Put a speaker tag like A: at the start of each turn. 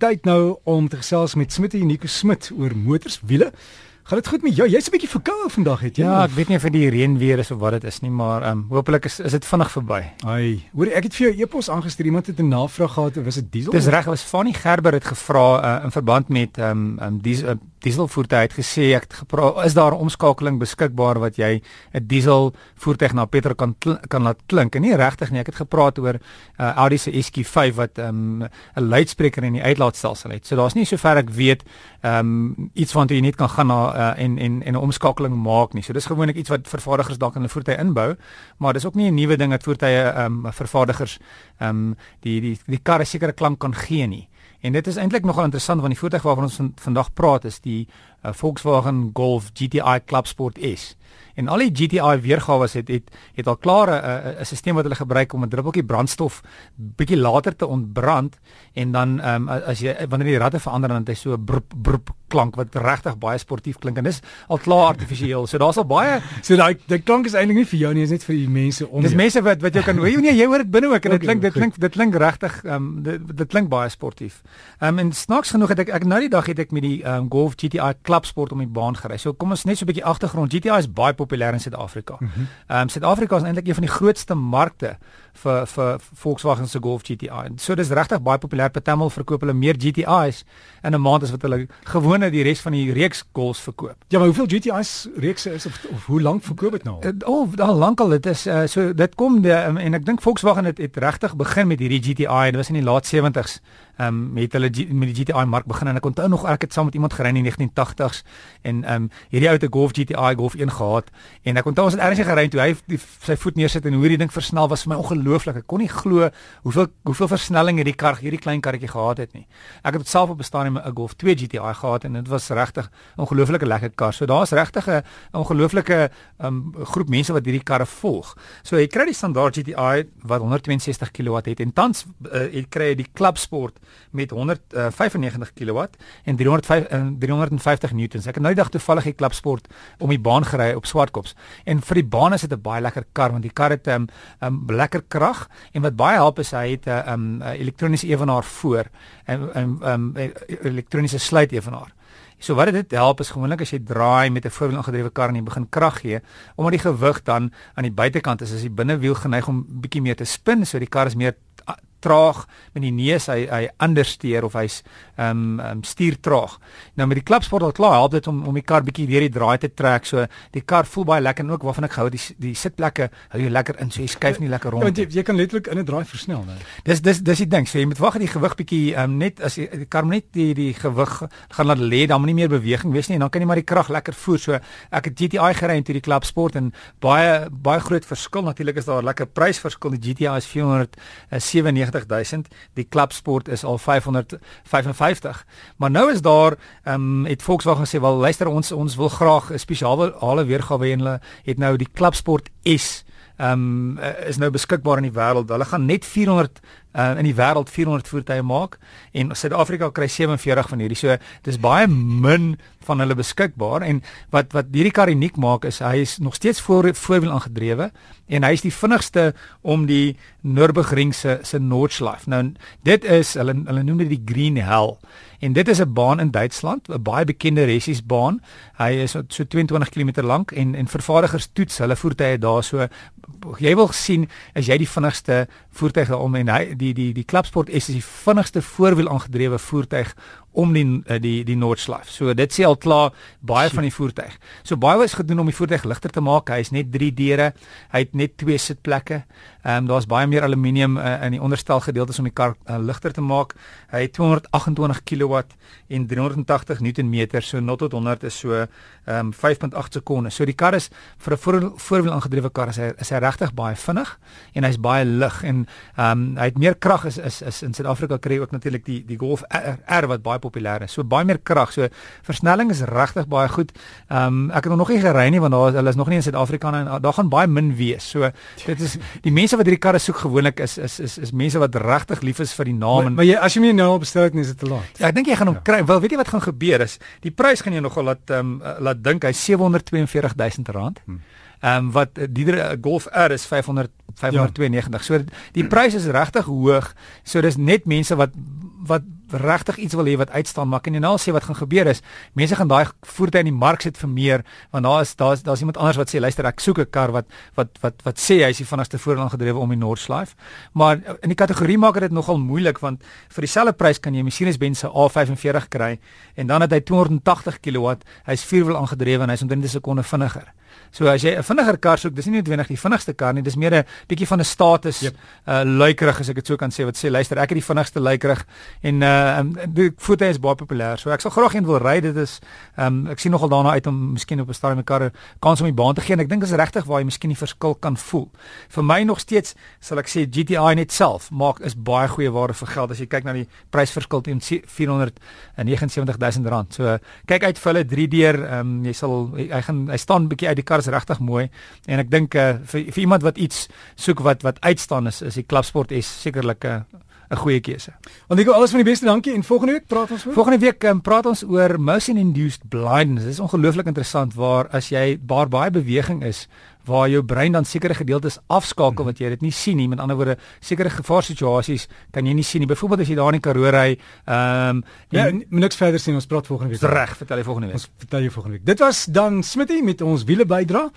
A: tyd nou om te gesels met Smit en Nico Smit oor motors, wiele. Gaan dit goed met jou? Jy's 'n bietjie verkoue vandag het jy?
B: Ja, ek weet nie of dit die reën weer is of wat dit is nie, maar ehm um, hopelik is is dit vinnig verby.
A: Ai, hoor ek het vir jou e-pos aangestuur iemand het 'n navraag gehad, was dit diesel?
B: Dis reg, was Fanny Gerber het gevra uh, in verband met ehm um, um, diesel uh, dieselvoertuig het gesê ek het gevra is daar 'n omskakeling beskikbaar wat jy 'n diesel voertuig na petrol kan kan laat klink? En nie regtig nie ek het gepraat oor uh, Audi se SQ5 wat um, 'n luidspreker in die uitlaatstelsel het. So daar's nie sover ek weet um, iets van wat jy net kan gaan na uh, en en en 'n omskakeling maak nie. So dis gewoonlik iets wat vervaardigers dalk in 'n voertuig inbou maar dis ook nie 'n nuwe ding dat voertuie um, vervaardigers um, die die die karre sekere klank kan gee nie En dit is eintlik nogal interessant want die voertuig waarvan ons vandag praat is die uh, Volkswagen Golf GTI Club Sport S. En al die GTI weergawe het het het al klaar 'n 'n stelsel wat hulle gebruik om 'n druppeltjie brandstof bietjie later te ontbrand en dan um, as jy wanneer die radde verander dan het hy so brup brup klank wat regtig baie sportief klink en dis al klaar artifisieel. So daar's al baie
A: so daai die klank is eintlik nie vir jou nie, is net vir die mense om.
B: Dis mense wat wat jy kan hoor. Nee, jy hoor dit binne ook en dit klink dit klink dit klink regtig um, dit dit klink baie sportief. Ehm um, en snaaks genoeg het ek ek nou die dag het ek met die um, Golf GTI Club Sport om die baan gery. So kom ons net so 'n bietjie agtergrond. GTI is baie populêr in Suid-Afrika. Mhm. Ehm mm um, Suid-Afrika is eintlik een van die grootste markte vir vir Volkswagen se Golf GTI. So dis regtig baie populêr. Patamel verkoop hulle meer GTI's in 'n maand as wat hulle gewone die res van die reeks Golfs verkoop.
A: Ja, maar hoeveel GTI's reekse is of, of hoe lank verkoop dit nou?
B: Uh, oh, al lank al. Dit is uh, so dit kom de, um, en ek dink Volkswagen het, het regtig begin met hierdie GTI. Dit was in die laat 70s ehm um, met hulle met die GTI mark begin en ek onthou nog ek het saam met iemand gery in die 1980s en ehm um, hierdie ou te Golf GTI Golf 1 gehad en ek onthou ons het ergens gery toe hy die, sy voet neersit en hoe die ding versnel was vir my ongelooflik. Ek kon nie glo hoeveel hoeveel versnelling hierdie kar hierdie klein karretjie gehad het nie. Ek het self op bestaan in 'n Golf 2 GTI gehad en dit was regtig ongelooflike lekker kar. So daar's regtig 'n ongelooflike ehm um, groep mense wat hierdie karre volg. So jy kry die standaard GTI wat 162 kW het en tans uh, jy kry die Club Sport met 195 uh, kW en 305 en 350 newtons. Ek het nou die dag toevallig die klapsport om die baan gery op Swartkops en vir die baan is dit 'n baie lekker kar want die kar het 'n um, um, lekker krag en wat baie help is hy het 'n um, elektroniese ewenaar voor en 'n um, um, elektroniese sluit ewenaar. So wat dit help is gewoonlik as jy draai met 'n voorwiel aangedrewe kar en jy begin krag gee, omdat die gewig dan aan die buitekant is, is die binnewiel geneig om bietjie meer te spin, so die kar is meer traag met die neus hy hy understeer of hy's ehm um, um, stuur traag. Nou met die klapsport al klaar help dit om om die kar bietjie weer die draai te trek. So die kar voel baie lekker en ook waarvan ek gehou die die sitplekke hou jy lekker in so jy skuif nie lekker rond.
A: Ja, want jy, jy kan letterlik in 'n draai versnel, né?
B: Dis dis dis die ding. So jy moet wag dat die gewig bietjie ehm um, net as jy die kar net die die gewig gaan laat lê, dan moet nie meer beweging wees nie en dan kan jy maar die krag lekker voer. So ek het GTI gery in die klapsport en baie baie groot verskil natuurlik is daar lekker prysverskil. Die GTI is 497 90000 die klapsport is al 555 maar nou is daar ehm um, het Volkswagen gesê wel luister ons ons wil graag 'n spesiale weergawe hê en hulle het nou die klapsport S ehm um, is nou beskikbaar in die wêreld. Hulle gaan net 400 uh, in die wêreld 400 voertuie maak en Suid-Afrika kry 47 van hierdie. So dis baie min van hulle beskikbaar en wat wat hierdie kar uniek maak is hy is nog steeds voor voorwiel aangedrewe en hy is die vinnigste om die Nürburgring se se Nordschleife. Nou dit is hulle hulle noem dit die Green Hell. En dit is 'n baan in Duitsland, 'n baie bekende resiesbaan. Hy is so 22 km lank en en vervaardigers toets hulle voertuie daar so jy wil sien as jy die vinnigste voertuig daarom en hy die die die klapsport is die vinnigste voorwiel aangedrewe voertuig om die uh, die die Nordschleife. So dit sê al klaar baie Sjoe. van die voertuig. So baie was gedoen om die voertuig ligter te maak. Hy is net 3 deure. Hy het net twee sitplekke. Ehm um, daar's baie meer aluminium uh, in die onderstel gedeeltes om die kar uh, ligter te maak. Hy het 228 kW en 380 Nm. So 0 tot 100 is so ehm um, 5.8 sekondes. So die kar is vir 'n voor, voorwiel aangedrewe kar is hy is hy regtig baie vinnig en hy's baie lig en ehm um, hy het meer krag is is is in Suid-Afrika kry ook natuurlik die die Golf R, R wat baie populêr is. So baie meer krag. So versnelling is regtig baie goed. Ehm um, ek het nog nie gery nie want daar hulle is nog nie in Suid-Afrika en daar gaan baie min wees. So dit is die mense wat hierdie karre soek gewoonlik is is is is mense wat regtig lief is vir die naam
A: en Maar jy as jy nie nou bestel het nie is dit te laat.
B: Ja, ek dink jy gaan hom ja. kry. Wel, weet jy wat gaan gebeur is die prys gaan jou nogal laat ehm um, laat dink hy 742 000 rand. Hmm. Ehm um, wat die Golf R is 500 592. Ja. So die pryse is regtig hoog. So dis net mense wat wat regtig iets wil hê wat uitstaan, maar kan jy nou al sê wat gaan gebeur is, mense gaan daai voertuie in die mark sit vir meer, want daar is daar's daar's iemand anders wat sê luister ek soek 'n kar wat wat wat wat sê hy is die vinnigste voorland gedrewe om die Noordschleife. Maar in die kategorie maak dit nogal moeilik want vir dieselfde prys kan jy 'n Mercedes-Benz se A45 kry en dan het hy 280 kW, hy's vierwiel aangedrewe en hy's omtrent 'n sekonde vinniger. So as jy 'n vinniger kar soek, dis nie noodwendig die vinnigste kar nie, dis meer 'n bietjie van 'n status yep. uh luikerig as ek dit so kan sê wat sê luister, ek het die vinnigste luikerig en uh die voertuie is baie populêr. So ek sal graag een wil ry. Dit is um ek sien nogal daarna uit om miskien op 'n stadium 'n kar kans om die baan te gee en ek dink is regtig waar jy miskien die verskil kan voel. Vir my nog steeds sal ek sê GTI net self maak is baie goeie waarde vir geld as jy kyk na die prysverskil teen 479000 rand. So uh, kyk uit vir hulle 3 deur um jy sal hy gaan hy staan bietjie uit die kar is regtig mooi en ek dink uh, vir vir iemand wat iets soek wat wat uitstaan is is die klapsport is sekerlik 'n uh, 'n goeie keuse.
A: Want ek gou alles van die beste dankie en volgende week praat ons oor
B: Volgende week um, praat ons oor motion induced blindness. Dit is ongelooflik interessant waar as jy baie baie beweging is waar jou brein dan sekere gedeeltes afskakel wat jy dit nie sien nie. Met ander woorde, sekere gevaarsituasies kan jy nie sien nie. Byvoorbeeld as jy daar in die Karoo ry, ehm um,
A: ja, niks verder sien ons praat volgende week.
B: Reg, vertel jy volgende week.
A: Ons vertel jy volgende week. Dit was dan Smitty met ons wiele bydra.